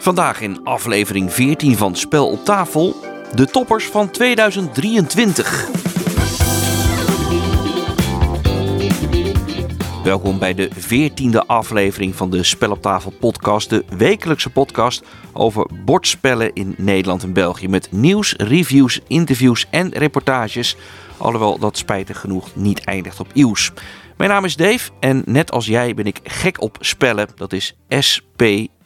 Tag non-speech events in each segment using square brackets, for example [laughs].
Vandaag in aflevering 14 van Spel op tafel. De toppers van 2023. Welkom bij de 14e aflevering van de Spel op tafel podcast. De wekelijkse podcast over bordspellen in Nederland en België. Met nieuws, reviews, interviews en reportages. Alhoewel dat spijtig genoeg niet eindigt op nieuws. Mijn naam is Dave en net als jij ben ik gek op spellen. Dat is S-P-E-L-L-E-N.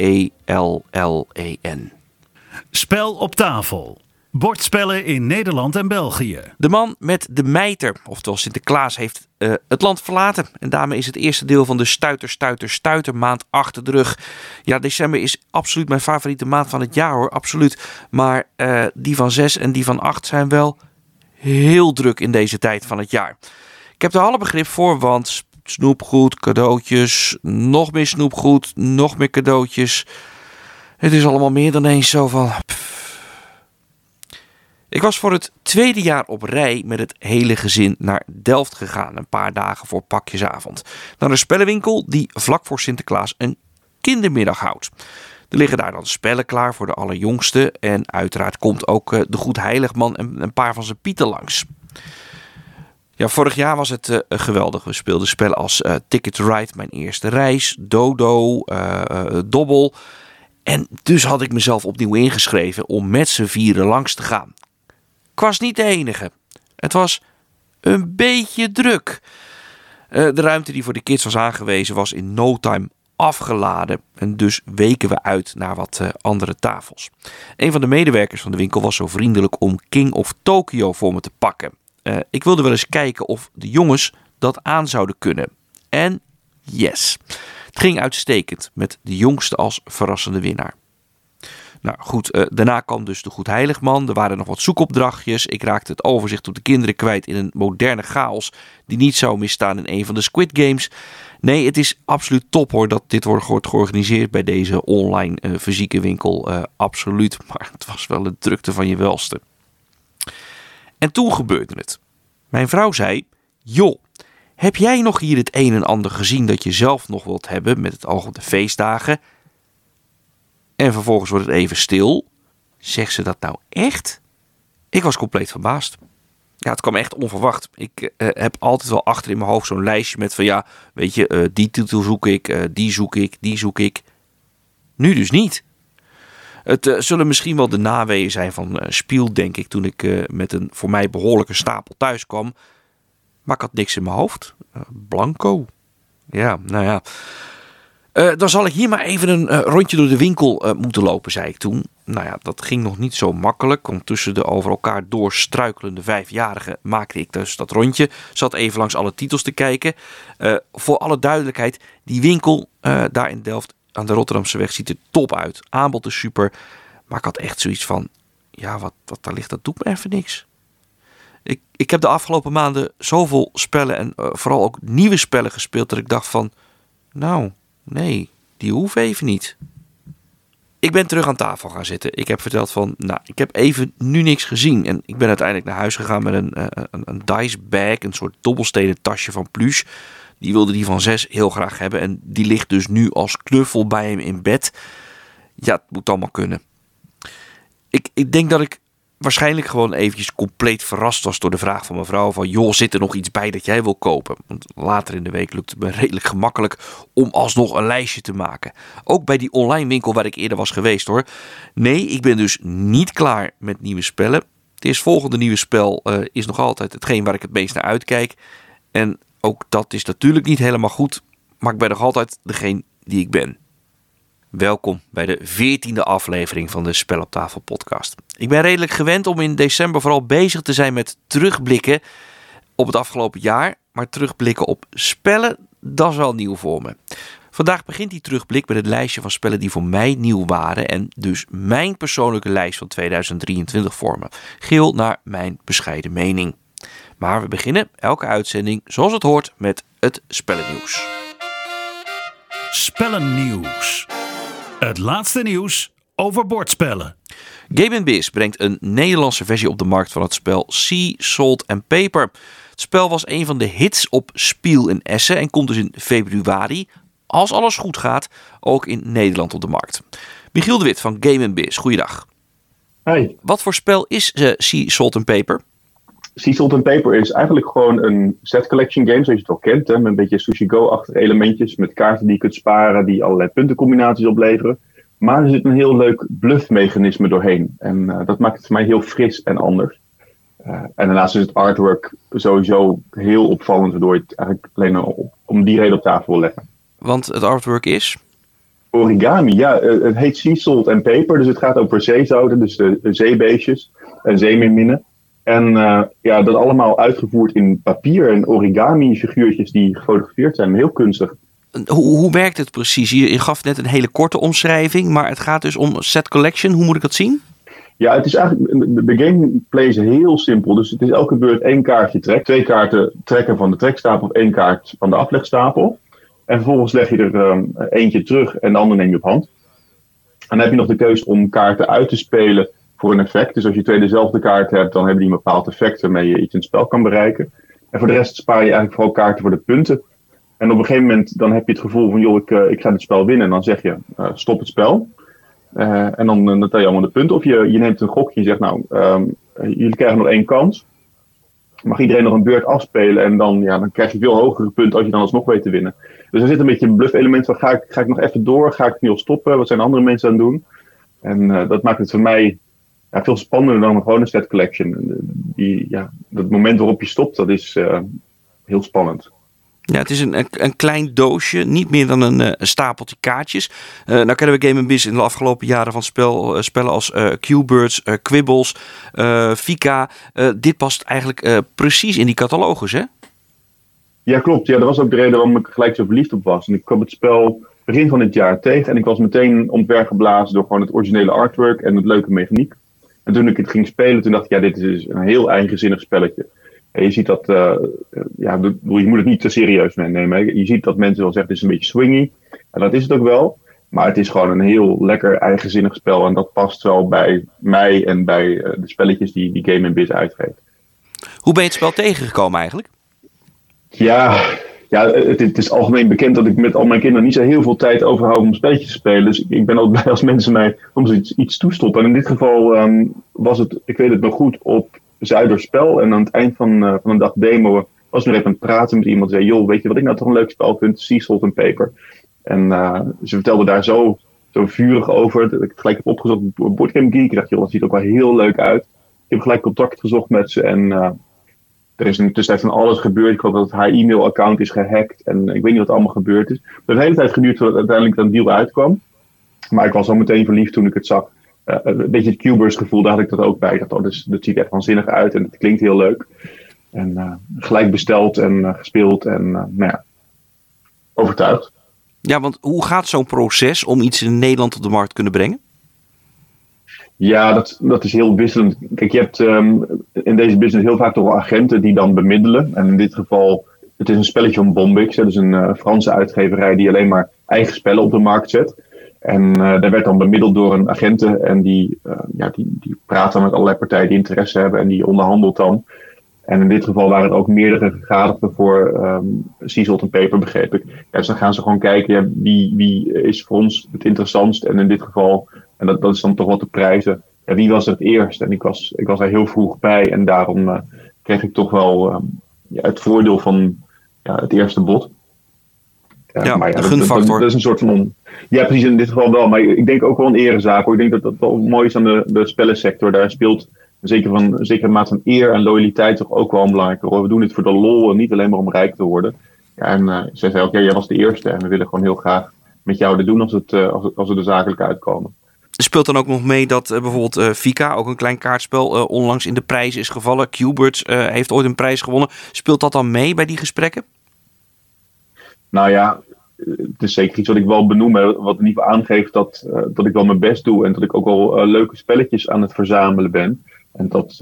Spel op tafel. Bordspellen in Nederland en België. De man met de mijter, oftewel Sinterklaas, heeft uh, het land verlaten. En daarmee is het eerste deel van de stuiter, stuiter, stuiter maand achter de rug. Ja, december is absoluut mijn favoriete maand van het jaar hoor, absoluut. Maar uh, die van 6 en die van 8 zijn wel heel druk in deze tijd van het jaar. Ik heb er alle begrip voor, want snoepgoed, cadeautjes, nog meer snoepgoed, nog meer cadeautjes. Het is allemaal meer dan eens zo van. Ik was voor het tweede jaar op rij met het hele gezin naar Delft gegaan, een paar dagen voor pakjesavond. Naar een spellenwinkel die vlak voor Sinterklaas een kindermiddag houdt. Er liggen daar dan spellen klaar voor de allerjongste en uiteraard komt ook eh, de Goed Heiligman en een paar van zijn pieten langs. Ja, vorig jaar was het uh, geweldig. We speelden spellen als uh, Ticket to Ride, mijn eerste reis, Dodo, uh, Dobbel. En dus had ik mezelf opnieuw ingeschreven om met z'n vieren langs te gaan. Ik was niet de enige. Het was een beetje druk. de ruimte die voor de kids was aangewezen was in no time afgeladen. En dus weken we uit naar wat andere tafels. Een van de medewerkers van de winkel was zo vriendelijk om King of Tokyo voor me te pakken. Uh, ik wilde wel eens kijken of de jongens dat aan zouden kunnen. En yes, het ging uitstekend met de jongste als verrassende winnaar. Nou goed, uh, daarna kwam dus de Goed Heiligman. Er waren nog wat zoekopdrachtjes. Ik raakte het overzicht op de kinderen kwijt in een moderne chaos die niet zou misstaan in een van de Squid Games. Nee, het is absoluut top hoor dat dit wordt georganiseerd bij deze online uh, fysieke winkel. absoluut, [laughs] maar het was wel de drukte van je welste. En toen gebeurde het. Mijn vrouw zei: Joh, heb jij nog hier het een en ander gezien dat je zelf nog wilt hebben met het oog op de feestdagen? En vervolgens wordt het even stil. Zegt ze dat nou echt? Ik was compleet verbaasd. Ja, het kwam echt onverwacht. Ik uh, heb altijd wel achter in mijn hoofd zo'n lijstje met van ja, weet je, uh, die titel zoek ik, uh, die zoek ik, die zoek ik. Nu dus niet. Het uh, zullen misschien wel de naweeën zijn van uh, Spiel, denk ik, toen ik uh, met een voor mij behoorlijke stapel thuis kwam. Maar ik had niks in mijn hoofd. blanco. Ja, nou ja. dan zal ik hier maar even een rondje door de winkel moeten lopen, zei ik toen. Nou ja, dat ging nog niet zo makkelijk. Want tussen de over elkaar doorstruikelende vijfjarigen maakte ik dus dat rondje. Zat even langs alle titels te kijken. voor alle duidelijkheid, die winkel daar in Delft aan de Rotterdamse weg ziet er top uit. Aanbod is super. Maar ik had echt zoiets van, ja, wat, wat daar ligt, dat doet me even niks. Ik, ik heb de afgelopen maanden zoveel spellen en uh, vooral ook nieuwe spellen gespeeld dat ik dacht van, nou, nee, die hoeven even niet. Ik ben terug aan tafel gaan zitten. Ik heb verteld van, nou, ik heb even nu niks gezien. En ik ben uiteindelijk naar huis gegaan met een, uh, een, een dice bag, een soort dobbelstenen tasje van plush. Die wilde die van zes heel graag hebben. En die ligt dus nu als knuffel bij hem in bed. Ja, het moet allemaal kunnen. Ik, ik denk dat ik waarschijnlijk gewoon eventjes compleet verrast was door de vraag van mevrouw van... joh, zit er nog iets bij dat jij wil kopen? Want later in de week lukte het me [laughs] redelijk gemakkelijk om alsnog een lijstje te maken. Ook bij die online winkel waar ik eerder was geweest hoor. Nee, ik ben dus niet klaar met nieuwe spellen. Het eerstvolgende nieuwe spel uh, is nog altijd hetgeen waar ik het meest naar uitkijk. En ook dat is natuurlijk niet helemaal goed, maar ik ben nog altijd degene die ik ben. Welkom bij de veertiende aflevering van de Spel op Tafel podcast. Ik ben redelijk gewend om in december vooral bezig te zijn met terugblikken op het afgelopen jaar. Maar terugblikken op spellen, dat is wel nieuw voor me. Vandaag begint die terugblik met het lijstje van spellen die voor mij nieuw waren. En dus mijn persoonlijke lijst van 2023 vormen. Geel naar mijn bescheiden mening. Maar we beginnen elke uitzending zoals het hoort met het spellennieuws. Spellennieuws. Het laatste nieuws over bordspellen. Game Biz brengt een Nederlandse versie op de markt van het spel Sea, Salt and Paper. Het spel was een van de hits op Spiel in Essen en komt dus in februari, als alles goed gaat, ook in Nederland op de markt. Michiel de Wit van Game Biz, goeiedag. Hi. Wat voor spel is uh, Sea Salt and Paper? Sea Salt and Paper is eigenlijk gewoon een set collection game, zoals je het wel kent. Hè, met een beetje Sushi Go-achtige elementjes, met kaarten die je kunt sparen, die allerlei puntencombinaties opleveren. Maar er zit een heel leuk bluffmechanisme doorheen. En uh, dat maakt het voor mij heel fris en anders. Uh, en daarnaast is het artwork sowieso heel opvallend, waardoor je het eigenlijk alleen op, om die reden op tafel wil leggen. Want het artwork is? Origami, ja. Uh, het heet Sea Salt and Paper, dus het gaat over zeezouten, dus de, de zeebeestjes en zeemeerminnen. En uh, ja, dat allemaal uitgevoerd in papier en origami figuurtjes die gefotografeerd zijn. Heel kunstig. Hoe, hoe werkt het precies? Je, je gaf net een hele korte omschrijving, maar het gaat dus om set collection. Hoe moet ik dat zien? Ja, het is eigenlijk, de gameplay is heel simpel. Dus het is elke beurt één kaartje trek. Twee kaarten trekken van de trekstapel of één kaart van de aflegstapel. En vervolgens leg je er um, eentje terug en de andere neem je op hand. En dan heb je nog de keuze om kaarten uit te spelen voor een effect. Dus als je twee dezelfde kaart hebt, dan hebben die een bepaald effect waarmee je iets in het spel kan bereiken. En voor de rest spaar je eigenlijk vooral kaarten voor de punten. En op een gegeven moment dan heb je het gevoel van, joh, ik, uh, ik ga dit spel winnen. En dan zeg je, uh, stop het spel. Uh, en dan, dan tel je allemaal de punten. Of je, je neemt een gokje en zegt, nou, um, jullie krijgen nog één kans. Mag iedereen nog een beurt afspelen en dan, ja, dan krijg je veel hogere punten als je dan alsnog weet te winnen. Dus er zit een beetje een bluff element van, ga ik, ga ik nog even door? Ga ik nu al stoppen? Wat zijn andere mensen aan het doen? En dat maakt het voor mij ja, veel spannender dan een set collection. Die, ja, dat moment waarop je stopt, dat is uh, heel spannend. Ja, het is een, een, een, klein doosje, niet meer dan een, een stapeltje kaartjes. Uh, nou kennen we Game Biz in de afgelopen jaren van spel, uh, spellen als uh, Q-Birds, Quibbles, Fika. dit past eigenlijk precies in die catalogus, hè? Ja, klopt. Ja, dat was ook de reden waarom ik gelijk zo verliefd op was. En ik kwam het spel begin van dit jaar tegen en ik was meteen omvergeblazen door gewoon het originele artwork en het leuke mechaniek. En toen ik het ging spelen, toen dacht ik, ja, dit is dus een heel eigenzinnig spelletje. En je ziet dat, uh, ja, je moet het niet te serieus nemen. Je ziet dat mensen wel zeggen, het is een beetje swingy. En dat is het ook wel. Maar het is gewoon een heel lekker eigenzinnig spel. En dat past wel bij mij en bij uh, de spelletjes die, die Game Biz uitgeeft. Hoe ben je het spel tegengekomen eigenlijk? Ja, ja, het, is algemeen bekend dat ik met al mijn kinderen niet zo heel veel tijd overhoud om spelletjes te spelen. Dus ik ben altijd [laughs] blij als mensen mij soms iets, iets toestoppen. En in dit geval um, was het, ik weet het nog goed, op Zuiderspel. En aan het eind van, uh, van een dag demo was nog even aan het praten met iemand. Zei, joh, weet je wat ik nou toch een leuk spel vind? Sea Salt and Paper. En uh, ze vertelde daar zo, zo vurig over. Dat ik gelijk heb opgezocht op Boardgame Geek. Ik dacht, joh, dat ziet er ook wel heel leuk uit. Ik heb gelijk contact gezocht met ze en... Uh, er is in de tussentijd van alles gebeurd. Ik geloof dat haar e-mailaccount is gehackt. En ik weet niet wat allemaal gebeurd is. Het heeft een hele tijd geduurd voordat uiteindelijk dat deal uitkwam. Maar ik was al meteen verliefd toen ik het zag. Uh, een beetje het Cubers gevoel, daar had ik dat ook bij. Oh, dus, dat ziet er waanzinnig uit en het klinkt heel leuk. En uh, gelijk besteld en uh, gespeeld en nou ja, overtuigd. Ja, want hoe gaat zo'n proces om iets in Nederland op de markt kunnen brengen? Ja, dat, dat is heel wisselend. Kijk, je hebt um, in deze business heel vaak toch wel agenten die dan bemiddelen. En in dit geval, het is een spelletje van Bombix. Dat is een uh, Franse uitgeverij die alleen maar eigen spellen op de markt zet. En uh, daar werd dan bemiddeld door een agenten. En die, uh, ja, die, die praat dan met allerlei partijen die interesse hebben. En die onderhandelt dan. En in dit geval waren het ook meerdere gegadigden voor um, Salt Paper, begreep ik. Ja, dus dan gaan ze gewoon kijken, ja, wie, wie is voor ons het interessantst. En in dit geval en dat, dat is dan toch wat de prijzen. Ja, wie was er het eerst? En ik was, ik was er heel vroeg bij. En daarom uh, kreeg ik toch wel ja, het voordeel van ja, het eerste bod. Uh, ja, maar ja, de gunfactor. Dat, dat, dat, is een soort van. Ja, precies in dit geval wel. Maar ik denk ook wel een erezaak. Hoor. Ik denk dat dat wel mooi is aan de, de spellensector. Daar speelt een zekere, van, een zekere maat van eer en loyaliteit toch ook wel een belangrijke rol. We doen dit voor de lol en niet alleen maar om rijk te worden. Ja, en uh, zij zei ook, ja, jij was de eerste. En we willen gewoon heel graag met jou dit doen als, het, uh, als we er zakelijk uitkomen speelt dan ook nog mee dat uh, bijvoorbeeld uh, Fika, ook een klein kaartspel, uh, onlangs in de prijs is gevallen. Qbirds heeft ooit een prijs gewonnen. Speelt dat dan mee bij die gesprekken? Nou ja, het is zeker iets wat ik wel benoem. Wat in ieder geval aangeeft dat, dat ik wel mijn best doe. En dat ik ook wel leuke spelletjes aan het verzamelen ben. En dat,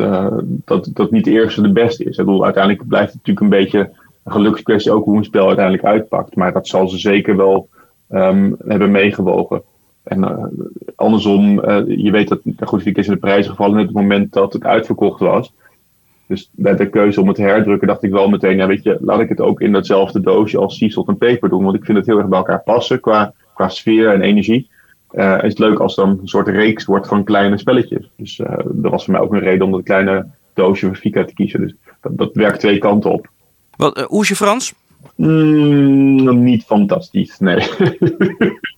dat, dat niet de eerste de beste is. Ik bedoel, uiteindelijk blijft het natuurlijk een beetje een gelukskwestie ook hoe een spel uiteindelijk uitpakt. Maar dat zal ze zeker wel um, hebben meegewogen. En uh, andersom, uh, je weet dat goed, is in de prijzen gevallen op het moment dat het uitverkocht was. Dus bij de keuze om het te herdrukken dacht ik wel meteen, ja weet je, laat ik het ook in datzelfde doosje als Sea en Paper doen. Want ik vind het heel erg bij elkaar passen qua, qua sfeer en energie. uh, is het leuk als dan een soort reeks wordt van kleine spelletjes. Dus uh, dat was voor mij ook een reden om dat kleine doosje van Fika te kiezen. Dus dat, dat werkt twee kanten op. Wat, uh, hoe is je Frans? Mm, niet fantastisch, nee. [laughs]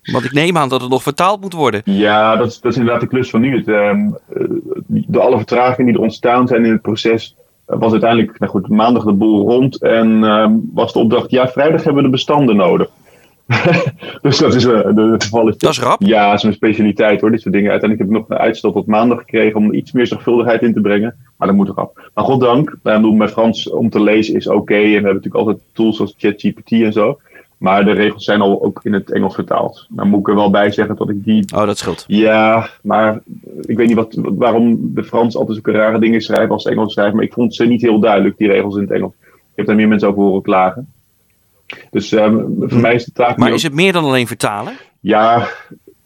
Want ik neem aan dat het nog vertaald moet worden. Ja, dat is, dat is inderdaad de klus van nu. Het, um, door alle vertragingen die er ontstaan zijn in het proces, was uiteindelijk nou goed, maandag de boel rond. En um, was de opdracht, ja, vrijdag hebben we de bestanden nodig. [laughs] dus dat is uh, de geval. Is dat is rap. Ja, dat is mijn specialiteit hoor, dit soort dingen. Uiteindelijk heb ik nog een uitstel tot maandag gekregen om iets meer zorgvuldigheid in te brengen. Maar dat moet rap. Maar goddank, mijn Frans om te lezen is oké. Okay, en we hebben natuurlijk altijd tools zoals ChatGPT en zo. Maar de regels zijn al ook in het Engels vertaald. Dan moet ik er wel bij zeggen dat ik die. Oh, dat scheelt. Ja, maar ik weet niet wat, waarom de Frans altijd zulke rare dingen schrijven als Engels schrijven. Maar ik vond ze niet heel duidelijk, die regels in het Engels. Ik heb daar meer mensen over horen klagen. Dus um, voor mij is de taak. Maar is het meer dan alleen vertalen? Ja,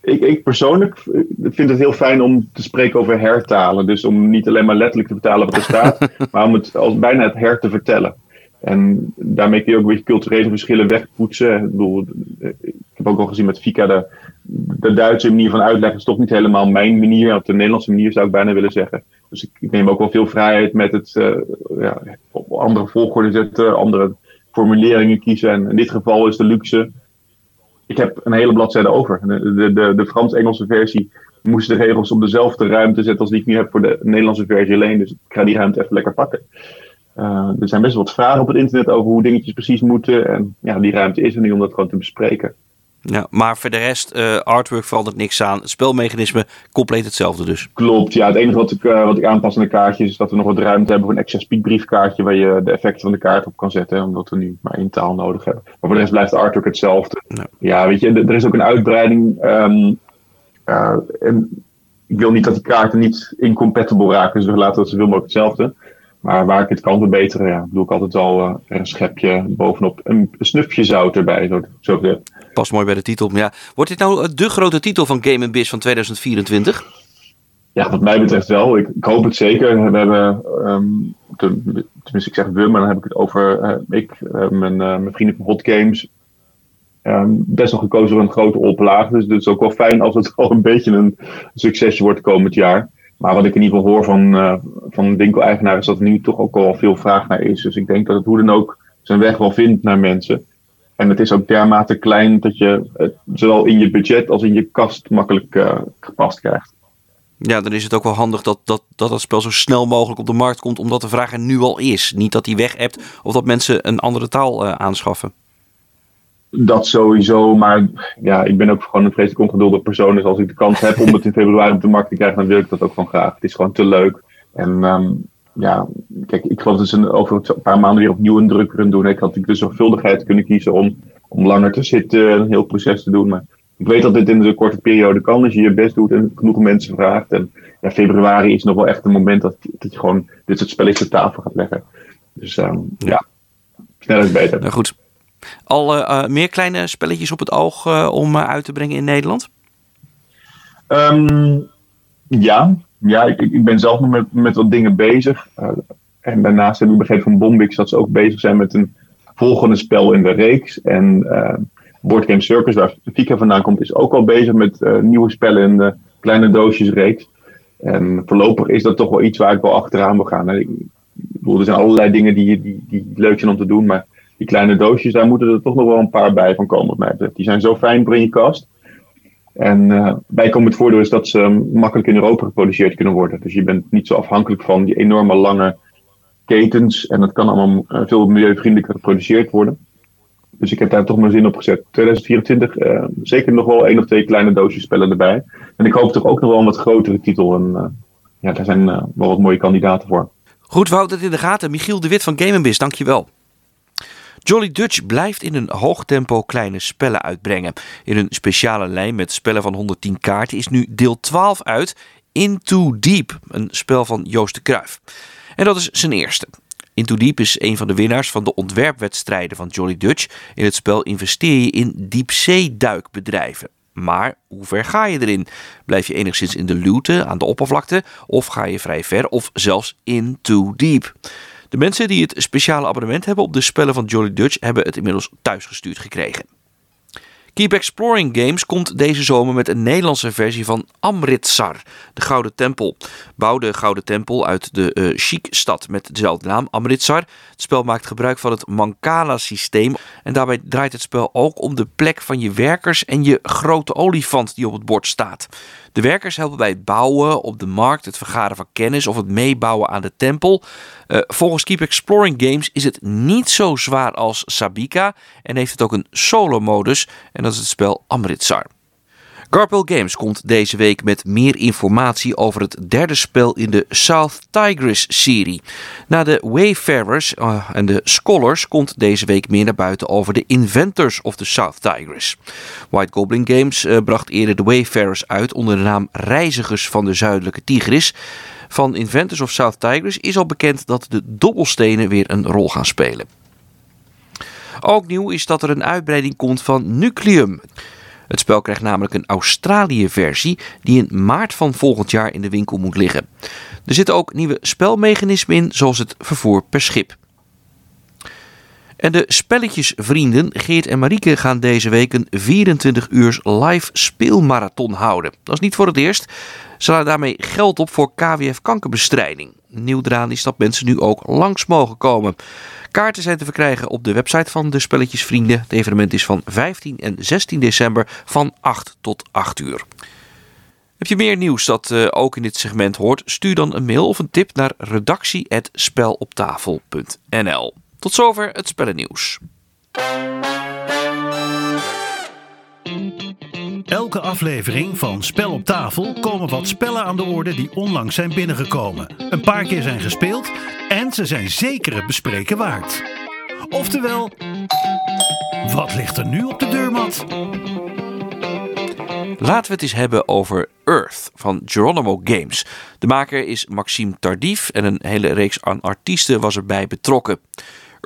ik, ik, persoonlijk vind het heel fijn om te spreken over hertalen. Dus om niet alleen maar letterlijk te vertalen wat er staat, [laughs] maar om het als bijna het her te vertellen. En daarmee kun je ook een beetje culturele verschillen wegpoetsen. Ik, bedoel, ik heb ook al gezien met Fika, de, de Duitse manier van uitleggen is toch niet helemaal mijn manier. Op de Nederlandse manier zou ik bijna willen zeggen. Dus ik, neem ook wel veel vrijheid met het uh, ja, op andere volgorde zetten, andere formuleringen kiezen. En in dit geval is de luxe. Ik heb een hele bladzijde over. De, de, de, de Frans-Engelse versie moest de regels op dezelfde ruimte zetten als die ik nu heb voor de Nederlandse versie alleen. Dus ik ga die ruimte even lekker pakken. Uh, er zijn best wel wat vragen op het internet over hoe dingetjes precies moeten. En ja, die ruimte is er nu om dat gewoon te bespreken. Ja, maar voor de rest, uh, artwork verandert niks aan. Het spelmechanisme compleet hetzelfde dus. Klopt, ja. Het enige wat ik, uh, wat ik aanpas aan de kaartjes is dat we nog wat ruimte hebben voor een extra speakbriefkaartje waar je de effecten van de kaart op kan zetten. Omdat we nu maar één taal nodig hebben. Maar voor de rest blijft de artwork hetzelfde. Ja, ja weet je, er is ook een uitbreiding. Um, uh, en ik wil niet dat die kaarten niet incompatible raken. Dus we laten dat zoveel mogelijk hetzelfde. Maar waar ik het kan verbeteren, ja, doe ik altijd al uh, een schepje bovenop. Een snufje zout erbij, zo, zo. Past mooi bij de titel. Ja. Wordt dit nou de grote titel van Game Biz van 2024? Ja, wat mij betreft wel. Ik, ik hoop het zeker. We hebben, um, tenminste ik zeg we, maar dan heb ik het over uh, ik, uh, mijn, mijn vrienden van Hot Games. Um, best wel gekozen voor een grote oplaag. Dus het is ook wel fijn als het [laughs] al een beetje een succesje wordt komend jaar. Maar wat ik in ieder geval hoor van, uh, van is dat er nu toch ook al veel vraag naar is. Dus ik denk dat het hoe dan ook zijn weg wel vindt naar mensen. En het is ook dermate klein dat je het zowel in je budget als in je kast makkelijk uh, gepast krijgt. Ja, dan is het ook wel handig dat, dat, dat spel zo snel mogelijk op de markt komt, omdat de vraag er nu al is. Niet dat die weg hebt of dat mensen een andere taal uh, aanschaffen. Dat sowieso, maar ja, ik ben ook gewoon een vreselijk ongeduldig persoon. Dus als ik de kans heb om het in februari op de markt te krijgen, dan wil ik dat ook gewoon graag. Het is gewoon te leuk. En um, ja, kijk, ik geloof dat ze over een paar maanden weer opnieuw een drukrun doen. Ik had natuurlijk de zorgvuldigheid kunnen kiezen om, om langer te zitten en een heel proces te doen. Maar ik weet dat dit in een korte periode kan als je je best doet en genoeg mensen vraagt. En ja, februari is nog wel echt een moment dat, dat je gewoon dit soort spelletjes op tafel gaat leggen. Dus ja, ja sneller is beter. Nou goed, al uh, meer kleine spelletjes op het oog uh, om uit te brengen in Nederland? Um, ja, ja ik, ik, ben zelf nog met, met wat dingen bezig. en daarnaast heb ik begrepen van Bombix dat ze ook bezig zijn met een volgende spel in de reeks. En Board Game Circus, waar Fika vandaan komt, is ook al bezig met nieuwe spellen in de kleine doosjesreeks. En voorlopig is dat toch wel iets waar ik wel achteraan wil gaan. Ik, er zijn allerlei dingen die, die, die leuk zijn om te doen, maar die kleine doosjes, daar moeten er toch nog wel een paar bij van komen, wat mij. Die zijn zo fijn voor in je kast. En uh, bijkomend voordeel is dat ze makkelijk in Europa geproduceerd kunnen worden. Dus je bent niet zo afhankelijk van die enorme lange ketens. En dat kan allemaal uh, veel milieuvriendelijker geproduceerd worden. Dus ik heb daar toch mijn zin op gezet. 2024 uh, zeker nog wel één of twee kleine doosjes spellen erbij. En ik hoop toch ook nog wel een wat grotere titel. En ja, daar zijn wel wat mooie kandidaten voor. Goed, we houden het in de gaten. Michiel de Wit van Game dankjewel. Jolly Dutch blijft in een hoog tempo kleine spellen uitbrengen. In een speciale lijn met spellen van 110 kaarten is nu deel 12 uit, Into Deep, een spel van Joost de Kruif. En dat is zijn eerste. Into Deep is een van de winnaars van de ontwerpwedstrijden van Jolly Dutch. In het spel investeer je in diepzeeduikbedrijven. Maar hoe ver ga je erin? Blijf je enigszins in de luwte, aan de oppervlakte, of ga je vrij ver of zelfs in too deep? De mensen die het speciale abonnement hebben op de spellen van Jolly Dutch hebben het inmiddels thuisgestuurd gekregen. Keep Exploring Games komt deze zomer met een Nederlandse versie van Amritsar, de Gouden Tempel. Bouw de Gouden Tempel uit de uh, chic-stad met dezelfde naam, Amritsar. Het spel maakt gebruik van het Mancala-systeem en daarbij draait het spel ook om de plek van je werkers en je grote olifant die op het bord staat. De werkers helpen bij het bouwen op de markt, het vergaren van kennis of het meebouwen aan de tempel. Uh, volgens Keep Exploring Games is het niet zo zwaar als Sabika en heeft het ook een solo-modus en dat is het spel Amritsar. Garpel Games komt deze week met meer informatie over het derde spel in de South Tigris-serie. Na de Wayfarers uh, en de Scholars komt deze week meer naar buiten over de Inventors of the South Tigris. White Goblin Games uh, bracht eerder de Wayfarers uit onder de naam Reizigers van de Zuidelijke Tigris. Van Inventors of South Tigris is al bekend dat de dobbelstenen weer een rol gaan spelen. Ook nieuw is dat er een uitbreiding komt van Nucleum. Het spel krijgt namelijk een Australië-versie die in maart van volgend jaar in de winkel moet liggen. Er zitten ook nieuwe spelmechanismen in, zoals het vervoer per schip. En de spelletjesvrienden Geert en Marieke gaan deze week een 24 uur live speelmarathon houden. Dat is niet voor het eerst. Ze laten daarmee geld op voor KWF kankerbestrijding. Nieuw eraan is dat mensen nu ook langs mogen komen. Kaarten zijn te verkrijgen op de website van de Spelletjesvrienden. Het evenement is van 15 en 16 december van 8 tot 8 uur. Heb je meer nieuws dat uh, ook in dit segment hoort? Stuur dan een mail of een tip naar redactie.speloptafel.nl. Tot zover het spellennieuws. Elke aflevering van Spel op tafel komen wat spellen aan de orde die onlangs zijn binnengekomen. Een paar keer zijn gespeeld en ze zijn zeker het bespreken waard. Oftewel, wat ligt er nu op de deurmat? Laten we het eens hebben over Earth van Geronimo Games. De maker is Maxime Tardif en een hele reeks aan artiesten was erbij betrokken.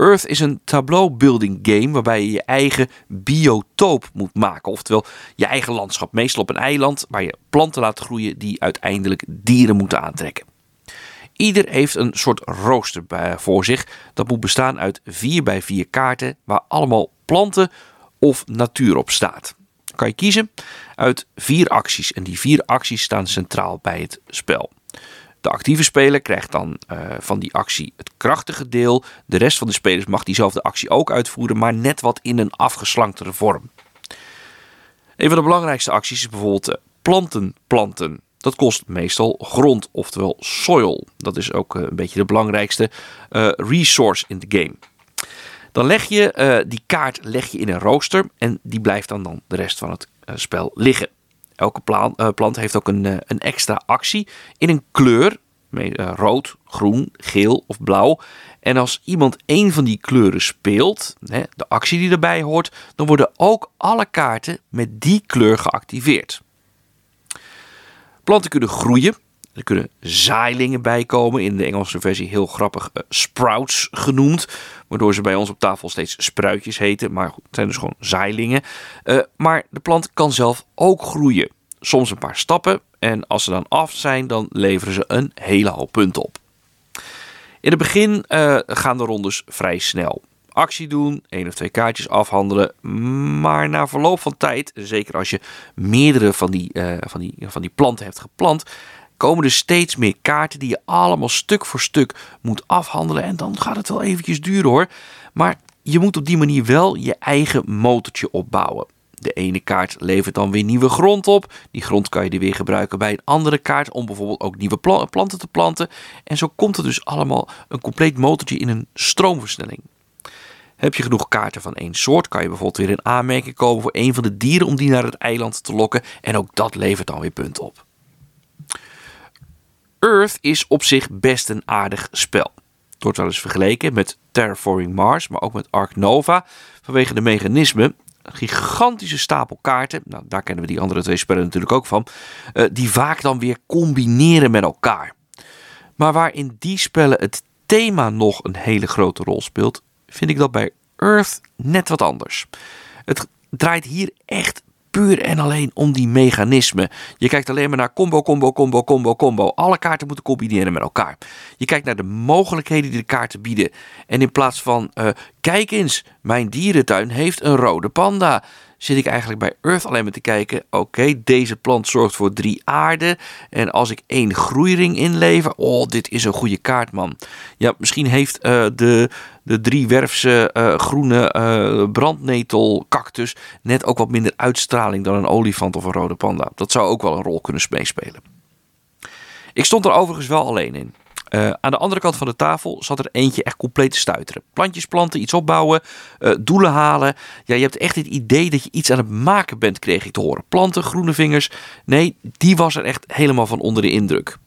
Earth is een tableau building game waarbij je je eigen biotoop moet maken. Oftewel je eigen landschap. Meestal op een eiland waar je planten laat groeien die uiteindelijk dieren moeten aantrekken. Ieder heeft een soort rooster voor zich. Dat moet bestaan uit 4 bij 4 kaarten waar allemaal planten of natuur op staat. Dan kan je kiezen uit vier acties en die vier acties staan centraal bij het spel. De actieve speler krijgt dan uh, van die actie het krachtige deel. De rest van de spelers mag diezelfde actie ook uitvoeren, maar net wat in een afgeslanktere vorm. Een van de belangrijkste acties is bijvoorbeeld uh, planten planten. Dat kost meestal grond, oftewel soil. Dat is ook uh, een beetje de belangrijkste resource in de game. Dan leg je die kaart leg je in een rooster en die blijft dan, dan de rest van het spel liggen. Elke plant, uh, plant heeft ook een, uh, een extra actie in een kleur. Uh, rood, groen, geel of blauw. En als iemand één van die kleuren speelt, hè, de actie die erbij hoort, dan worden ook alle kaarten met die kleur geactiveerd. Planten kunnen groeien. Er kunnen zaailingen bij komen. In de Engelse versie heel grappig sprouts genoemd. Waardoor ze bij ons op tafel steeds spruitjes heten. Maar het zijn dus gewoon zaailingen. Uh, maar de plant kan zelf ook groeien. Soms een paar stappen. En als ze dan af zijn, dan leveren ze een hele hoop punten op. In het begin uh, gaan de rondes vrij snel. Actie doen, één of twee kaartjes afhandelen. Maar na verloop van tijd, zeker als je meerdere van die, van die, van die planten hebt geplant, komen er steeds meer kaarten die je allemaal stuk voor stuk moet afhandelen. En dan gaat het wel eventjes duren hoor. Maar je moet op die manier wel je eigen motortje opbouwen. De ene kaart levert dan weer nieuwe grond op. Die grond kan je weer gebruiken bij een andere kaart om bijvoorbeeld ook nieuwe planten te planten. En zo komt er dus allemaal een compleet motortje in een stroomversnelling. Heb je genoeg kaarten van één soort, kan je bijvoorbeeld weer in aanmerking komen voor een van de dieren om die naar het eiland te lokken. En ook dat levert dan weer punten op. Earth is op zich best een aardig spel. Het wordt wel eens vergeleken met Terraforming Mars, maar ook met Ark Nova vanwege de mechanismen. Gigantische stapel kaarten, nou, daar kennen we die andere twee spellen natuurlijk ook van, uh, die vaak dan weer combineren met elkaar. Maar waar in die spellen het thema nog een hele grote rol speelt, vind ik dat bij Earth net wat anders. Het draait hier echt puur en alleen om die mechanismen. Je kijkt alleen maar naar combo, combo, combo, combo, combo. Alle kaarten moeten combineren met elkaar. Je kijkt naar de mogelijkheden die de kaarten bieden. En in plaats van, uh, kijk eens, mijn dierentuin heeft een rode panda. Zit ik eigenlijk bij Earth alleen maar te kijken. Oké, deze plant zorgt voor drie aarden. En als ik één groeiring inlever. Oh, dit is een goede kaart, man. Ja, misschien heeft uh, de, de driewerfse uh, groene uh, net ook wat minder uitstraling dan een olifant of een rode panda. Dat zou ook wel een rol kunnen meespelen. Ik stond er overigens wel alleen in. Uh, aan de andere kant van de tafel zat er eentje echt compleet te stuiteren. Plantjes planten, iets opbouwen, uh, doelen halen. Ja, je hebt echt het idee dat je iets aan het maken bent, kreeg ik te horen. Planten, groene vingers. Nee, die was er echt helemaal van onder de indruk.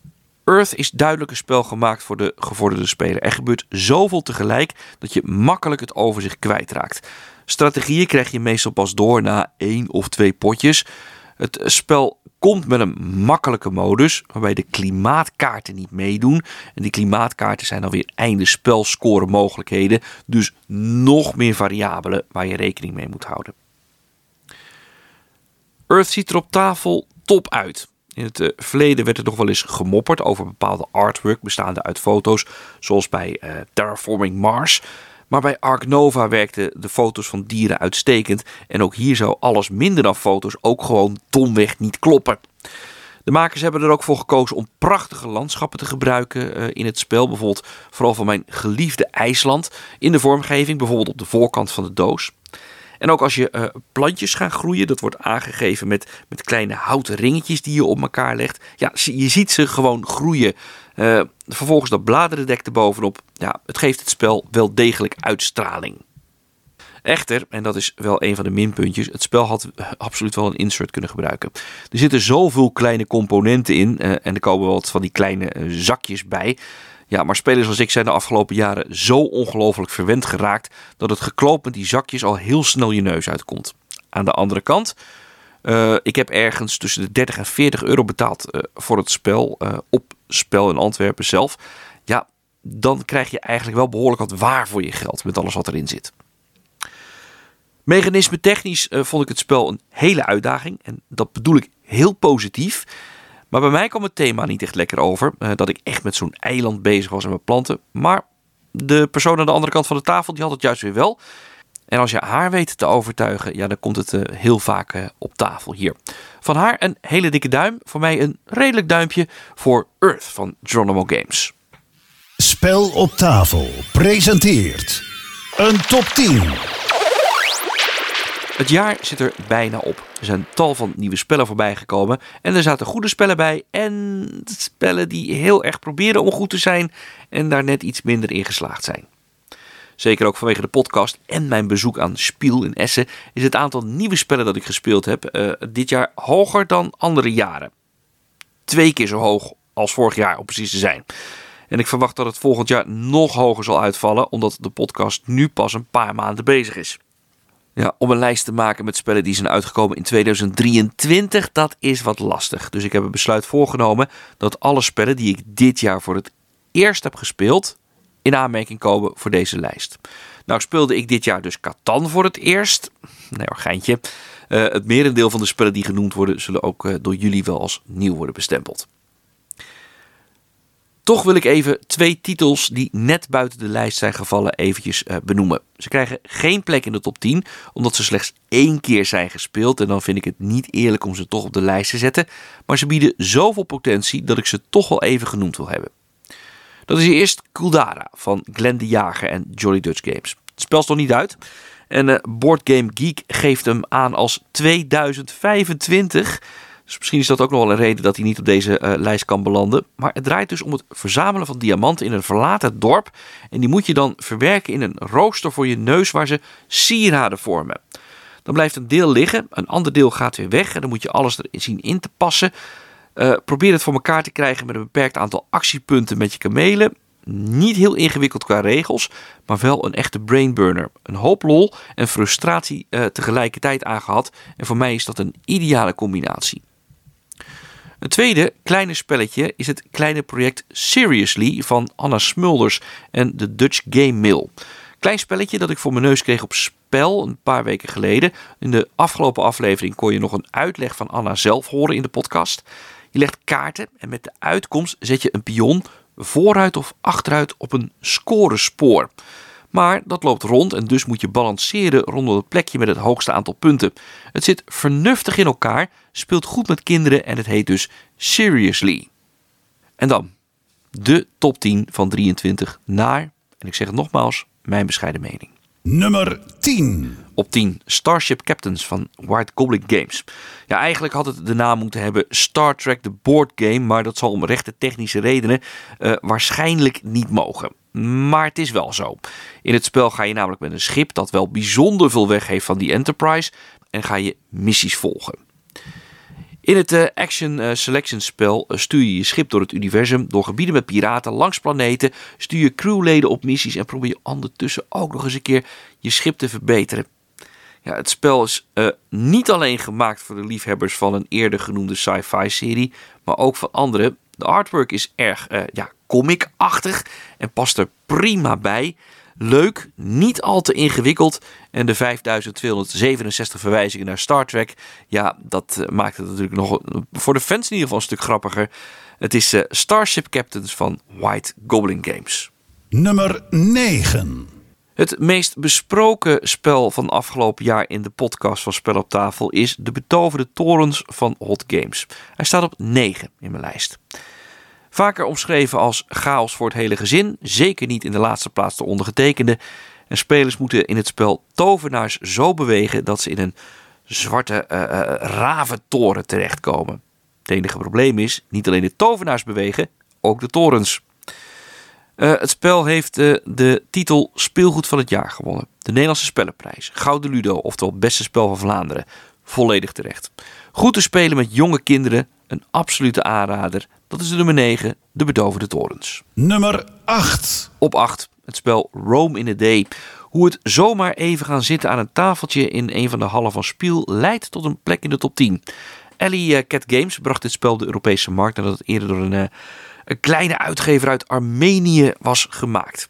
Earth is duidelijk een spel gemaakt voor de gevorderde speler. Er gebeurt zoveel tegelijk dat je makkelijk het overzicht kwijtraakt. Strategieën krijg je meestal pas door na één of twee potjes. Het spel komt met een makkelijke modus waarbij de klimaatkaarten niet meedoen. En die klimaatkaarten zijn dan weer einde spelscore mogelijkheden. Dus nog meer variabelen waar je rekening mee moet houden. Earth ziet er op tafel top uit. In het uh, verleden werd er nog wel eens gemopperd over bepaalde artwork bestaande uit foto's, zoals bij uh, Terraforming Mars. Maar bij Ark Nova werkten de foto's van dieren uitstekend. En ook hier zou alles minder dan foto's ook gewoon domweg niet kloppen. De makers hebben er ook voor gekozen om prachtige landschappen te gebruiken uh, in het spel. Bijvoorbeeld vooral van mijn geliefde IJsland in de vormgeving, bijvoorbeeld op de voorkant van de doos. En ook als je uh, plantjes gaan groeien, dat wordt aangegeven met, met kleine houten ringetjes die je op elkaar legt. Ja, je ziet ze gewoon groeien. Uh, vervolgens dat bladerdek erbovenop. Ja, het geeft het spel wel degelijk uitstraling. Echter, en dat is wel een van de minpuntjes, het spel had absoluut wel een insert kunnen gebruiken. Er zitten zoveel kleine componenten in uh, en er komen wat van die kleine uh, zakjes bij. Ja, maar spelers als ik zijn de afgelopen jaren zo ongelooflijk verwend geraakt dat het gekloop met die zakjes al heel snel je neus uitkomt. Aan de andere kant, uh, ik heb ergens tussen de 30 en 40 euro betaald voor het spel op spel in Antwerpen zelf. Dan krijg je eigenlijk wel behoorlijk wat waar voor je geld met alles wat erin zit. Mechanisme technisch uh, vond ik het spel een hele uitdaging. En dat bedoel ik heel positief. Maar bij mij kwam het thema niet echt lekker over. Uh, dat ik echt met zo'n eiland bezig was en mijn planten. Maar de persoon aan de andere kant van de tafel die had het juist weer wel. En als je haar weet te overtuigen, ja, dan komt het uh, heel vaak op tafel hier. Van haar een hele dikke duim. Voor mij een redelijk duimpje voor Earth van Geronimo Games. Spel op tafel presenteert een top 10. Het jaar zit er bijna op. Er zijn tal van nieuwe spellen voorbij gekomen. En er zaten goede spellen bij. En spellen die heel erg proberen om goed te zijn. En daar net iets minder in geslaagd zijn. Zeker ook vanwege de podcast en mijn bezoek aan Spiel in Essen. Is het aantal nieuwe spellen dat ik gespeeld heb uh, dit jaar hoger dan andere jaren. Twee keer zo hoog als vorig jaar om precies te zijn. En ik verwacht dat het volgend jaar nog hoger zal uitvallen. Omdat de podcast nu pas een paar maanden bezig is. Ja, om een lijst te maken met spellen die zijn uitgekomen in 2023, dat is wat lastig. Dus ik heb een besluit voorgenomen dat alle spellen die ik dit jaar voor het eerst heb gespeeld, in aanmerking komen voor deze lijst. Nou speelde ik dit jaar dus Catan voor het eerst. Nee hoor, geintje. Uh, het merendeel van de spellen die genoemd worden, zullen ook uh, door jullie wel als nieuw worden bestempeld. Toch wil ik even twee titels die net buiten de lijst zijn gevallen eventjes uh, benoemen. Ze krijgen geen plek in de top 10, omdat ze slechts één keer zijn gespeeld. En dan vind ik het niet eerlijk om ze toch op de lijst te zetten. Maar ze bieden zoveel potentie dat ik ze toch wel even genoemd wil hebben. Dat is eerst Kuldara van Glenn de Jager en Jolly Dutch Games. Het spel is nog niet uit. En uh, Board Game Geek geeft hem aan als 2025. Dus misschien is dat ook nog wel een reden dat hij niet op deze uh, lijst kan belanden. Maar het draait dus om het verzamelen van diamanten in een verlaten dorp. En die moet je dan verwerken in een rooster voor je neus waar ze sieraden vormen. Dan blijft een deel liggen, een ander deel gaat weer weg. En dan moet je alles erin zien in te passen. Uh, probeer het voor elkaar te krijgen met een beperkt aantal actiepunten met je kamelen. Niet heel ingewikkeld qua regels, maar wel een echte brainburner. Een hoop lol en frustratie uh, tegelijkertijd aangehad. En voor mij is dat een ideale combinatie. Een tweede kleine spelletje is het kleine project Seriously van Anna Smulders en de Dutch Game Mill. Klein spelletje dat ik voor mijn neus kreeg op spel een paar weken geleden. In de afgelopen aflevering kon je nog een uitleg van Anna zelf horen in de podcast. Je legt kaarten en met de uitkomst zet je een pion vooruit of achteruit op een scorespoor. Maar dat loopt rond en dus moet je balanceren rondom het plekje met het hoogste aantal punten. Het zit vernuftig in elkaar, speelt goed met kinderen en het heet dus Seriously. En dan de top 10 van 23 naar, en ik zeg het nogmaals, mijn bescheiden mening. Nummer 10. Op 10 Starship Captains van White Goblin Games. Ja, eigenlijk had het de naam moeten hebben Star Trek The Board Game, maar dat zal om rechte technische redenen uh, waarschijnlijk niet mogen. Maar het is wel zo. In het spel ga je namelijk met een schip dat wel bijzonder veel weg heeft van die Enterprise en ga je missies volgen. In het uh, action uh, selection spel uh, stuur je je schip door het universum, door gebieden met piraten, langs planeten, stuur je crewleden op missies en probeer je ondertussen ook nog eens een keer je schip te verbeteren. Ja, het spel is niet alleen gemaakt voor de liefhebbers van een eerder genoemde sci-fi serie, maar ook van andere. De artwork is erg ja, comic-achtig en past er prima bij. Leuk, niet al te ingewikkeld. En de 5267 verwijzingen naar Star Trek. Ja, dat eh, maakt het natuurlijk nog voor de fans in ieder geval een stuk grappiger. Het is uh, Starship Captains van White Goblin Games. Nummer 9. Het meest besproken spel van afgelopen jaar in de podcast van Spel op tafel is De Betoverde Torens van Hot Games. Hij staat op 9 in mijn lijst. Vaker omschreven als chaos voor het hele gezin, zeker niet in de laatste plaats de ondergetekende. En spelers moeten in het spel tovenaars zo bewegen dat ze in een zwarte uh, raventoren terechtkomen. Het enige probleem is, niet alleen de tovenaars bewegen, ook de torens. Uh, het spel heeft de titel Speelgoed van het jaar gewonnen. De Nederlandse Spellenprijs, Gouden Ludo, oftewel Beste Spel van Vlaanderen. Volledig terecht. Goed te spelen met jonge kinderen, een absolute aanrader. Dat is de nummer 9, De Bedovende Torens. Nummer 8. Op 8, het spel Rome in a Day. Hoe het zomaar even gaan zitten aan een tafeltje in een van de hallen van Spiel leidt tot een plek in de top 10. Ellie uh, Cat Games bracht dit spel de Europese markt nadat het eerder door een, uh, een kleine uitgever uit Armenië was gemaakt.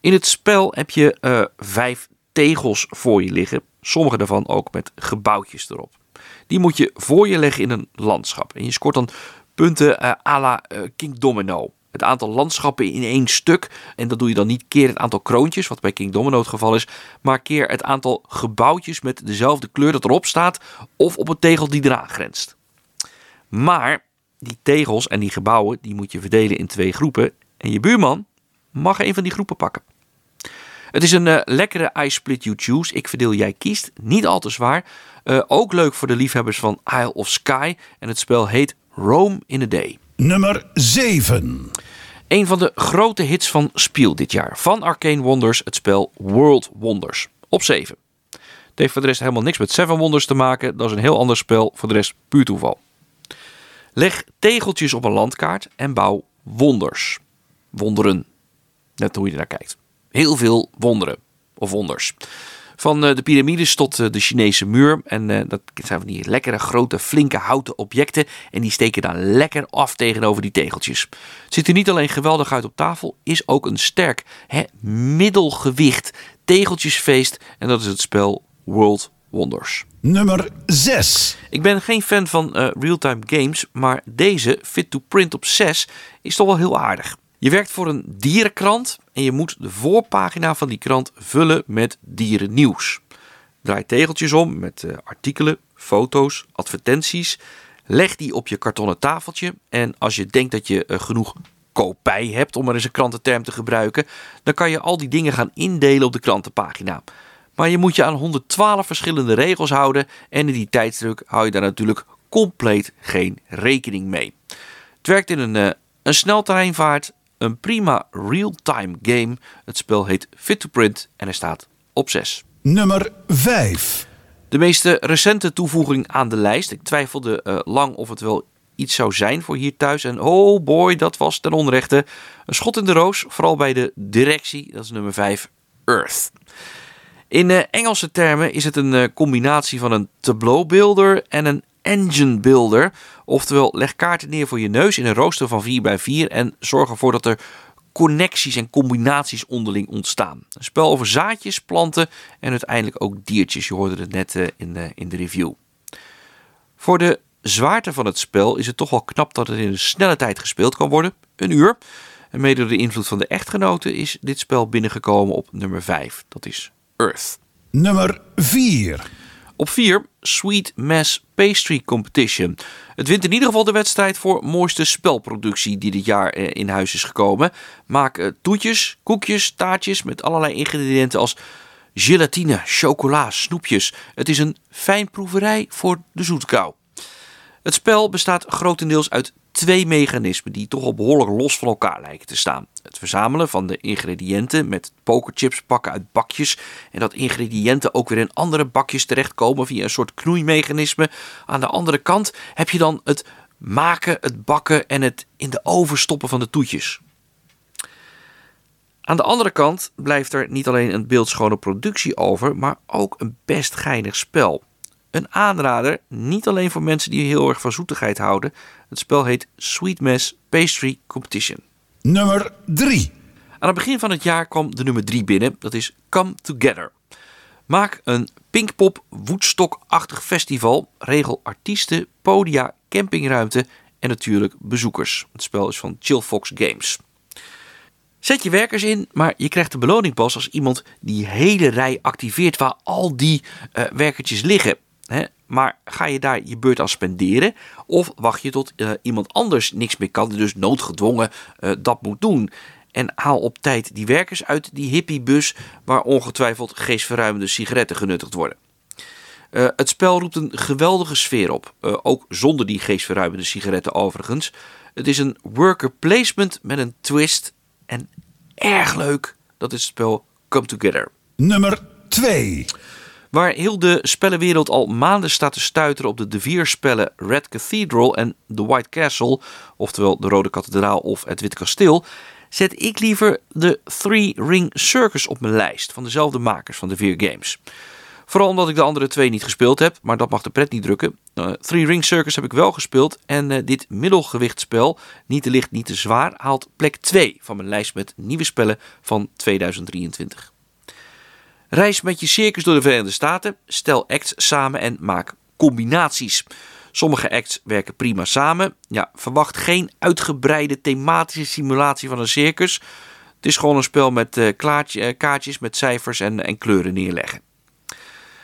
In het spel heb je uh, vijf tegels voor je liggen, sommige daarvan ook met gebouwtjes erop. Die moet je voor je leggen in een landschap. En je scoort dan punten uh, à la uh, King Domino. Het aantal landschappen in één stuk. En dat doe je dan niet keer het aantal kroontjes, wat bij King Domino het geval is. Maar keer het aantal gebouwtjes met dezelfde kleur dat erop staat. Of op een tegel die eraan grenst. Maar die tegels en die gebouwen die moet je verdelen in twee groepen. En je buurman mag een van die groepen pakken. Het is een uh, lekkere I Split You Choose. Ik verdeel, jij kiest. Niet al te zwaar. Uh, ook leuk voor de liefhebbers van Isle of Sky. En het spel heet Rome in a Day. Nummer 7. Een van de grote hits van Spiel dit jaar. Van Arcane Wonders, het spel World Wonders. Op 7. Het heeft voor de rest helemaal niks met Seven Wonders te maken. Dat is een heel ander spel. Voor de rest puur toeval. Leg tegeltjes op een landkaart en bouw wonders. Wonderen. Net hoe je er naar kijkt. Heel veel wonderen. Of wonders. Van de piramides tot de Chinese muur. En dat zijn van die lekkere, grote, flinke houten objecten. En die steken dan lekker af tegenover die tegeltjes. Het ziet er niet alleen geweldig uit op tafel, is ook een sterk hè, middelgewicht tegeltjesfeest. En dat is het spel World Wonders. Nummer 6. Ik ben geen fan van uh, real-time games, maar deze, Fit to Print op 6, is toch wel heel aardig. Je werkt voor een dierenkrant en je moet de voorpagina van die krant vullen met dierennieuws. Draai tegeltjes om met uh, artikelen, foto's, advertenties. Leg die op je kartonnen tafeltje en als je denkt dat je uh, genoeg kopij hebt, om maar eens een krantenterm te gebruiken, dan kan je al die dingen gaan indelen op de krantenpagina. Maar je moet je aan 112 verschillende regels houden en in die tijdsdruk hou je daar natuurlijk compleet geen rekening mee. Het werkt in een, uh, een snelterreinvaart, een prima real-time game. Het spel heet Fit to Print en hij staat op 6. Nummer 5. De meest recente toevoeging aan de lijst. Ik twijfelde uh, lang of het wel iets zou zijn voor hier thuis. En oh boy, dat was ten onrechte. Een schot in de roos, vooral bij de directie. Dat is nummer 5, Earth. In uh, Engelse termen is het een uh, combinatie van een tableau builder en een engine builder. Oftewel, leg kaarten neer voor je neus in een rooster van 4 bij 4 en zorg ervoor dat er connecties en combinaties onderling ontstaan. Een spel over zaadjes, planten en uiteindelijk ook diertjes. Je hoorde het net uh, in, de, in de review. Voor de zwaarte van het spel is het toch wel knap dat het in een snelle tijd gespeeld kan worden. Een uur. En mede door de invloed van de echtgenoten is dit spel binnengekomen op nummer 5. Dat is Earth. Nummer 4. Op 4 Sweet Mass Pastry Competition. Het wint in ieder geval de wedstrijd voor mooiste spelproductie die dit jaar eh, in huis is gekomen. Maak eh, toetjes, koekjes, taartjes met allerlei ingrediënten als gelatine, chocola, snoepjes. Het is een fijnproeverij voor de zoetkou. Het spel bestaat grotendeels uit twee mechanismen die toch al behoorlijk los van elkaar lijken te staan. Het verzamelen van de ingrediënten met pokerchips pakken uit bakjes en dat ingrediënten ook weer in andere bakjes terechtkomen via een soort knoeimechanisme. Aan de andere kant heb je dan het maken, het bakken en het in de oven stoppen van de toetjes. Aan de andere kant blijft er niet alleen een beeldschone productie over, maar ook een best geinig spel. Een aanrader, niet alleen voor mensen die heel erg van zoetigheid houden. Het spel heet Sweet Mess Pastry Competition. Nummer 3. Aan het begin van het jaar kwam de nummer 3 binnen. Dat is Come Together. Maak een Pinkpop Woodstock-achtig festival. Regel artiesten, podia, campingruimte en natuurlijk bezoekers. Het spel is van Chillfox Games. Zet je werkers in, maar je krijgt de beloning pas als iemand die hele rij activeert waar al die uh, werkertjes liggen. Maar ga je daar je beurt aan spenderen? Of wacht je tot uh, iemand anders niks meer kan, dus noodgedwongen uh, dat moet doen? En haal op tijd die werkers uit die hippiebus waar ongetwijfeld geestverruimende sigaretten genuttigd worden. Uh, het spel roept een geweldige sfeer op, ook zonder die geestverruimende sigaretten overigens. Het is een worker placement met een twist en erg leuk. Dat is het spel Come Together. Nummer 2. Waar heel de spellenwereld al maanden staat te stuiteren op de De Vier-spellen Red Cathedral en The White Castle, oftewel de Rode Kathedraal of het Witte Kasteel, zet ik liever de Three Ring Circus op mijn lijst van dezelfde makers van de Vier Games. Vooral omdat ik de andere twee niet gespeeld heb, maar dat mag de pret niet drukken. Uh, Three Ring Circus heb ik wel gespeeld en uh, dit middelgewichtspel, niet te licht, niet te zwaar, haalt plek 2 van mijn lijst met nieuwe spellen van 2023. Reis met je circus door de Verenigde Staten, stel acts samen en maak combinaties. Sommige acts werken prima samen. Ja, verwacht geen uitgebreide thematische simulatie van een circus. Het is gewoon een spel met klaartje, uh, kaartjes met cijfers en, en kleuren neerleggen.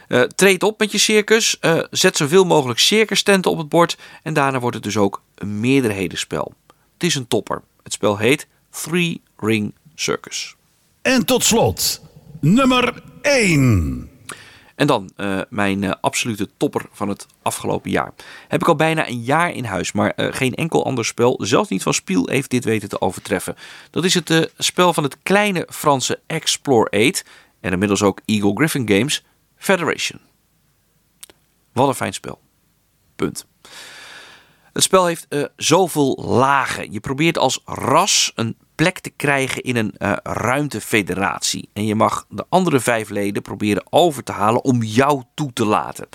Uh, treed op met je circus, zet zoveel mogelijk circustenten op het bord en daarna wordt het dus ook een meerderhedenspel. Het is een topper. Het spel heet Three Ring Circus. En tot slot, nummer 1. En dan uh, mijn uh, absolute topper van het afgelopen jaar. Heb ik al bijna een jaar in huis, maar uh, geen enkel ander spel, zelfs niet van Spiel, heeft dit weten te overtreffen. Dat is het spel van het kleine Franse Explore 8 en inmiddels ook Eagle Griffin Games, Federation. Wat een fijn spel. Punt. Het spel heeft zoveel lagen. Je probeert als ras een plek te krijgen in een uh, ruimtefederatie. En je mag de andere vijf leden proberen over te halen om jou toe te laten.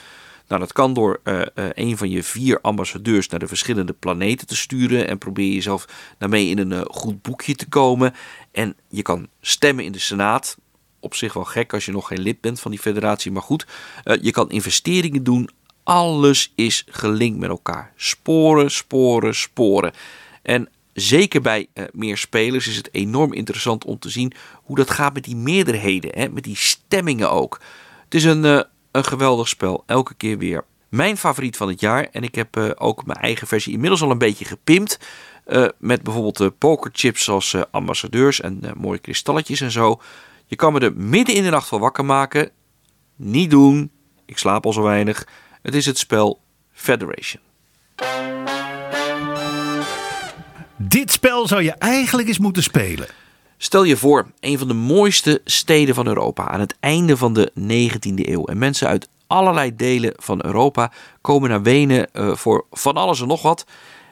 Nou, dat kan door uh, een van je vier ambassadeurs naar de verschillende planeten te sturen. En probeer jezelf daarmee in een goed boekje te komen. En je kan stemmen in de Senaat. Op zich wel gek als je nog geen lid bent van die federatie, maar goed. je kan investeringen doen, alles is gelinkt met elkaar. Sporen, sporen, sporen. En zeker bij uh, meer spelers is het enorm interessant om te zien hoe dat gaat met die meerderheden, hè, met die stemmingen ook. Het is een, uh, een geweldig spel, elke keer weer. Mijn favoriet van het jaar, en ik heb uh, ook mijn eigen versie inmiddels al een beetje gepimpt. met bijvoorbeeld pokerchips als ambassadeurs en mooie kristalletjes en zo. Je kan me er midden in de nacht van wakker maken. Niet doen, ik slaap al zo weinig. Het is het spel Federation. Dit spel zou je eigenlijk eens moeten spelen. Stel je voor, een van de mooiste steden van Europa aan het einde van de 19e eeuw. En mensen uit allerlei delen van Europa komen naar Wenen uh, voor van alles en nog wat.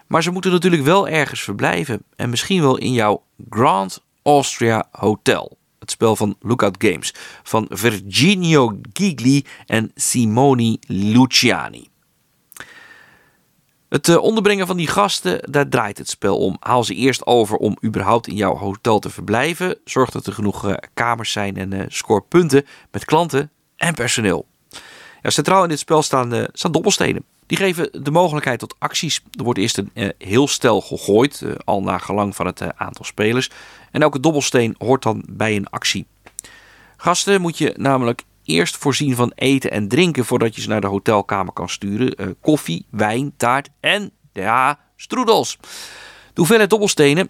Maar ze moeten natuurlijk wel ergens verblijven. En misschien wel in jouw Grand Austria Hotel. Het spel van Lookout Games. Van Virginio Gigli en Simone Luciani. Het uh, onderbrengen van die gasten, daar draait het spel om. Haal ze eerst over om überhaupt in jouw hotel te verblijven. Zorg dat er genoeg uh, kamers zijn en uh, score punten met klanten en personeel. Ja, centraal in dit spel staan, staan dobbelstenen. Die geven de mogelijkheid tot acties. Er wordt eerst een heel stel gegooid, al naar gelang van het aantal spelers. En elke dobbelsteen hoort dan bij een actie. Gasten moet je namelijk eerst voorzien van eten en drinken voordat je ze naar de hotelkamer kan sturen. koffie, wijn, taart en, ja, stroedels. De hoeveelheid dobbelstenen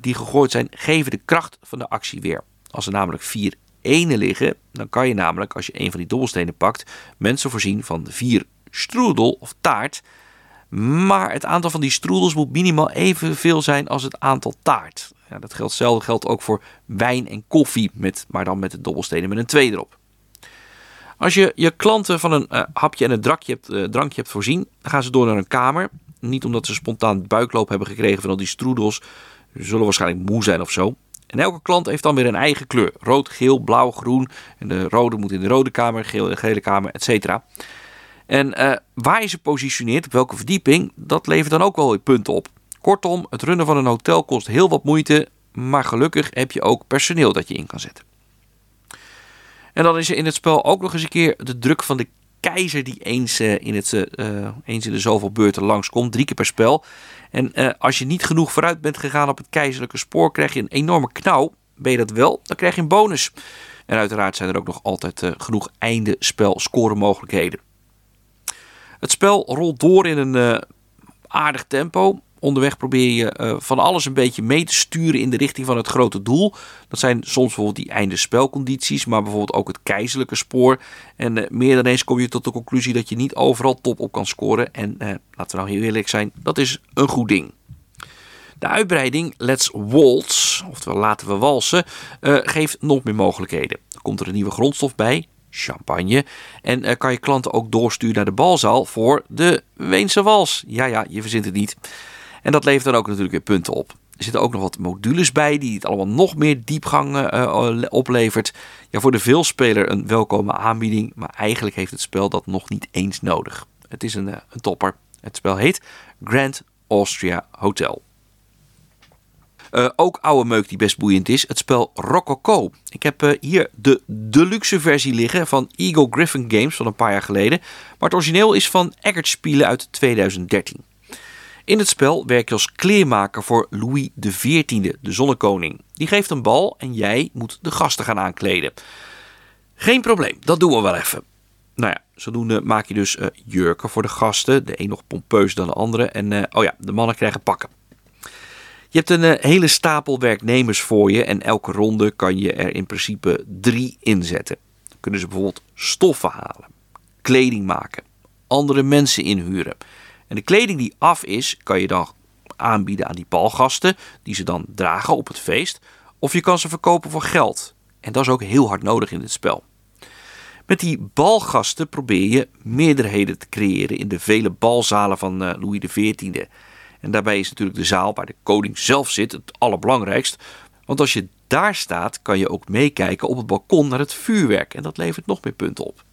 die gegooid zijn, geven de kracht van de actie weer. Als er namelijk vier ene liggen, dan kan je namelijk, als je een van die dobbelstenen pakt, mensen voorzien van vier stroedel of taart. Maar het aantal van die stroedels moet minimaal evenveel zijn als het aantal taart. Ja, dat geldt, geldt ook voor wijn en koffie, met, maar dan met de dobbelstenen met een 2 erop. Als je je klanten van een uh, hapje en een drankje hebt, uh, drankje hebt voorzien, dan gaan ze door naar een kamer. Niet omdat ze spontaan buikloop hebben gekregen van al die stroedels. Ze zullen waarschijnlijk moe zijn of zo. En elke klant heeft dan weer een eigen kleur. Rood, geel, blauw, groen. En de rode moet in de rode kamer, geel in de gele kamer, etc. En uh, waar je ze positioneert, op welke verdieping, dat levert dan ook wel weer punten op. Kortom, het runnen van een hotel kost heel wat moeite, maar gelukkig heb je ook personeel dat je in kan zetten. En dan is er in het spel ook nog eens een keer de druk van de keizer die eens, uh, in, het, uh, eens in de zoveel beurten langskomt, drie keer per spel. En als je niet genoeg vooruit bent gegaan op het keizerlijke spoor, krijg je een enorme knauw. Ben je dat wel, dan krijg je een bonus. En uiteraard zijn er ook nog altijd genoeg einde spel scoremogelijkheden. Het spel rolt door in een aardig tempo. Onderweg probeer je uh, van alles een beetje mee te sturen in de richting van het grote doel. Dat zijn soms bijvoorbeeld die einde spelcondities, maar bijvoorbeeld ook het keizerlijke spoor. En uh, meer dan eens kom je tot de conclusie dat je niet overal top op kan scoren. En uh, laten we nou heel eerlijk zijn, dat is een goed ding. De uitbreiding Let's Waltz, oftewel laten we walsen, geeft nog meer mogelijkheden. Komt er een nieuwe grondstof bij, champagne. En kan je klanten ook doorsturen naar de balzaal voor de Weense wals. Ja, ja, je verzint het niet. En dat levert dan ook natuurlijk weer punten op. Er zitten ook nog wat modules bij die het allemaal nog meer diepgang uh, oplevert. Ja, voor de veelspeler een welkome aanbieding, maar eigenlijk heeft het spel dat nog niet eens nodig. Het is een, uh, een topper. Het spel heet Grand Austria Hotel. Uh, ook oude meuk die best boeiend is, het spel Rococo. Ik heb hier de deluxe versie liggen van Eagle Griffin Games van een paar jaar geleden. Maar het origineel is van Eggert Spielen uit 2013. In het spel werk je als kleermaker voor Louis XIV, de zonnekoning. Die geeft een bal en jij moet de gasten gaan aankleden. Geen probleem, dat doen we wel even. Nou ja, zodoende maak je dus uh, jurken voor de gasten. De een nog pompeus dan de andere. En uh, oh ja, de mannen krijgen pakken. Je hebt een uh, hele stapel werknemers voor je. En elke ronde kan je er in principe drie inzetten. Dan kunnen ze bijvoorbeeld stoffen halen, kleding maken, andere mensen inhuren. En de kleding die af is, kan je dan aanbieden aan die balgasten, die ze dan dragen op het feest. Of je kan ze verkopen voor geld. En dat is ook heel hard nodig in dit spel. Met die balgasten probeer je meerderheden te creëren in de vele balzalen van uh, Louis XIV. En daarbij is natuurlijk de zaal waar de koning zelf zit het allerbelangrijkst. Want als je daar staat, kan je ook meekijken op het balkon naar het vuurwerk. En dat levert nog meer punten op.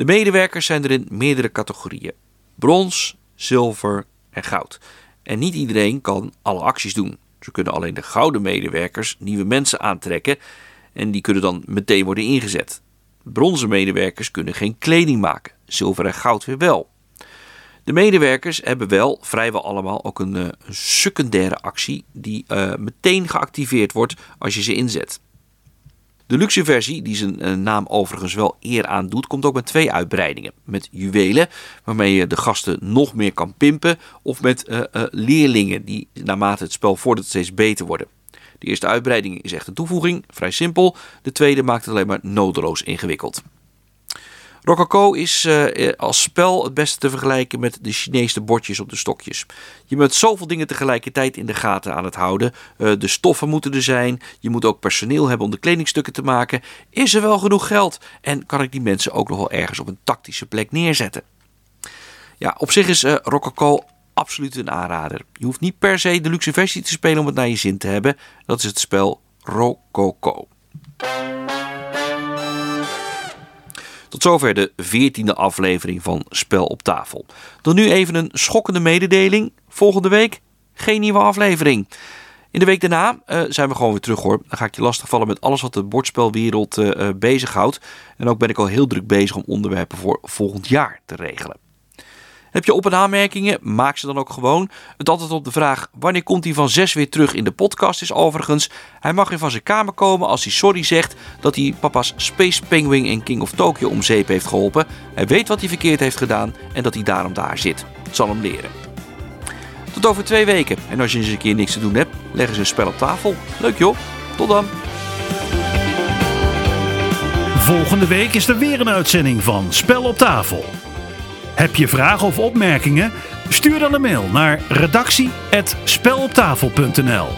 De medewerkers zijn er in meerdere categorieën: brons, zilver en goud. En niet iedereen kan alle acties doen. Zo kunnen alleen de gouden medewerkers nieuwe mensen aantrekken en die kunnen dan meteen worden ingezet. Bronzen medewerkers kunnen geen kleding maken, zilver en goud weer wel. De medewerkers hebben wel vrijwel allemaal ook een, eh, secundaire actie die uh, meteen geactiveerd wordt als je ze inzet. De luxe versie, die zijn eh, naam overigens wel eer aan doet, komt ook met twee uitbreidingen. Met juwelen, waarmee je de gasten nog meer kan pimpen. Of met uh, uh, leerlingen, die naarmate het spel vordert steeds beter worden. De eerste uitbreiding is echt een toevoeging, vrij simpel. De tweede maakt het alleen maar nodeloos ingewikkeld. Rococo is uh, als spel het beste te vergelijken met de Chinese bordjes op de stokjes. Je bent zoveel dingen tegelijkertijd in de gaten aan het houden. Uh, de stoffen moeten er zijn. Je moet ook personeel hebben om de kledingstukken te maken. Is er wel genoeg geld? En kan ik die mensen ook nog wel ergens op een tactische plek neerzetten? Ja, op zich is Rococo absoluut een aanrader. Je hoeft niet per se de luxe versie te spelen om het naar je zin te hebben. Dat is het spel Rococo. Tot zover de veertiende aflevering van Spel op tafel. Dan nu even een schokkende mededeling. Volgende week geen nieuwe aflevering. In de week daarna uh, zijn we gewoon weer terug hoor. Dan ga ik je lastigvallen met alles wat de bordspelwereld uh, bezighoudt. En ook ben ik al heel druk bezig om onderwerpen voor volgend jaar te regelen. Heb je op- en aanmerkingen? Maak ze dan ook gewoon. Het antwoord op de vraag wanneer komt hij van 6 weer terug in de podcast is overigens... hij mag weer van zijn kamer komen als hij sorry zegt dat hij papa's Space Penguin in King of Tokyo om zeep heeft geholpen. Hij weet wat hij verkeerd heeft gedaan en dat hij daarom daar zit. Het zal hem leren. Tot over twee weken. En als je eens een keer niks te doen hebt, leggen ze een spel op tafel. Leuk joh. Tot dan. Volgende week is er weer een uitzending van Spel op tafel. Heb je vragen of opmerkingen? Stuur dan een mail naar redactie.speloptafel.nl